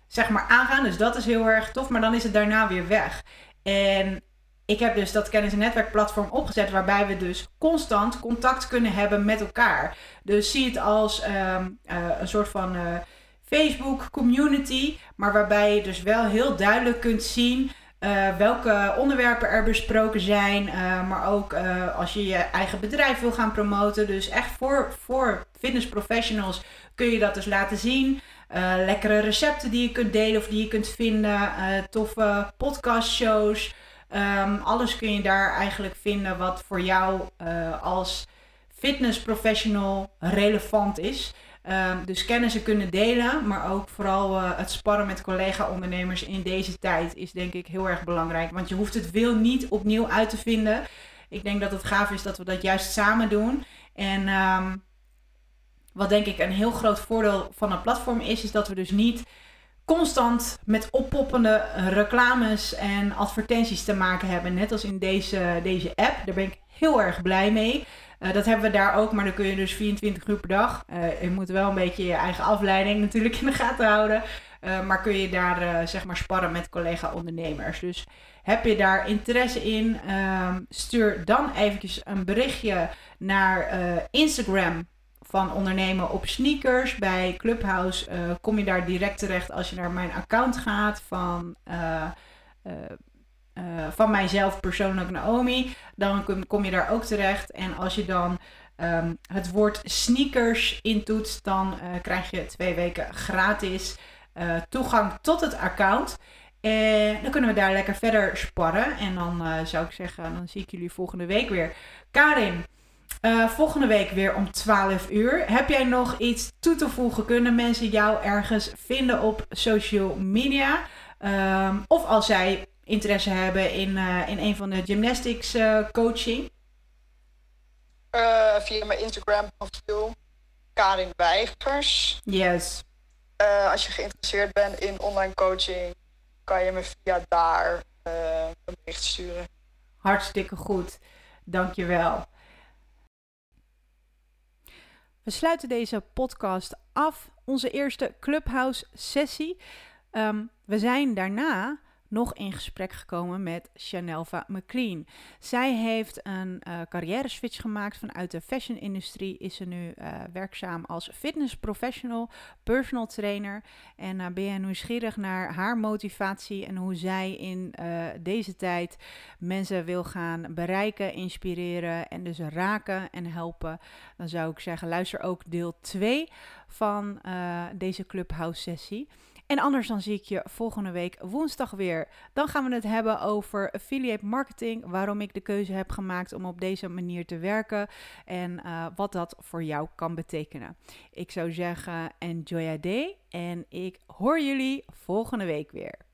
zeg maar aangaan. Dus dat is heel erg tof. Maar dan is het daarna weer weg. En ik heb dus dat kennis- en netwerkplatform opgezet waarbij we dus constant contact kunnen hebben met elkaar. Dus zie het als um, uh, een soort van uh, Facebook community, maar waarbij je dus wel heel duidelijk kunt zien uh, welke onderwerpen er besproken zijn, maar ook als je je eigen bedrijf wil gaan promoten. Dus echt voor, voor fitness professionals kun je dat dus laten zien. lekkere recepten die je kunt delen of die je kunt vinden. toffe podcastshows. Um, alles kun je daar eigenlijk vinden wat voor jou als fitnessprofessional relevant is. Um, dus kennissen kunnen delen, maar ook vooral uh, het sparren met collega-ondernemers in deze tijd is denk ik heel erg belangrijk. Want je hoeft het wil niet opnieuw uit te vinden. Ik denk dat het gaaf is dat we dat juist samen doen. En um, wat denk ik een heel groot voordeel van een platform is, is dat we dus niet constant met oppoppende reclames en advertenties te maken hebben. Net als in deze, deze app. Daar ben ik heel erg blij mee. Uh, dat hebben we daar ook, maar dan kun je dus 24 uur per dag. Uh, je moet wel een beetje je eigen afleiding natuurlijk in de gaten houden. Maar kun je daar zeg maar sparren met collega-ondernemers. Dus heb je daar interesse in, ehm, stuur dan eventjes een berichtje naar Instagram van ondernemen op sneakers. Bij Clubhouse kom je daar direct terecht als je naar mijn account gaat van uh, van mijzelf persoonlijk Naomi, dan kom, je daar ook terecht. En als je dan um, het woord sneakers intoetst, dan krijg je twee weken gratis toegang tot het account. En dan kunnen we daar lekker verder sparren. En dan zou ik zeggen, dan zie ik jullie volgende week weer. Karin, volgende week weer om 12 uur. Heb jij nog iets toe te voegen? Kunnen mensen jou ergens vinden op social media? Um, of als zij interesse hebben in, uh, in een van de gymnastics uh, coaching? Via mijn Instagram profiel, Karin Weigers. Yes. als je geïnteresseerd bent in online coaching, kan je me via daar een bericht sturen. Hartstikke goed. Dankjewel. We sluiten deze podcast af. Onze eerste Clubhouse sessie. Um, we zijn daarna nog in gesprek gekomen met Chanelva McLean. Zij heeft een uh, carrière switch gemaakt vanuit de fashion-industrie. Is ze nu uh, werkzaam als fitness professional, personal trainer. En uh, ben je nieuwsgierig naar haar motivatie en hoe zij in deze tijd mensen wil gaan bereiken, inspireren en dus raken en helpen? Dan zou ik zeggen, luister ook deel 2 van deze Clubhouse sessie. En anders dan zie ik je volgende week woensdag weer. Dan gaan we het hebben over affiliate marketing. Waarom ik de keuze heb gemaakt om op deze manier te werken. En uh, wat dat voor jou kan betekenen. Ik zou zeggen, enjoy your day. En ik hoor jullie volgende week weer.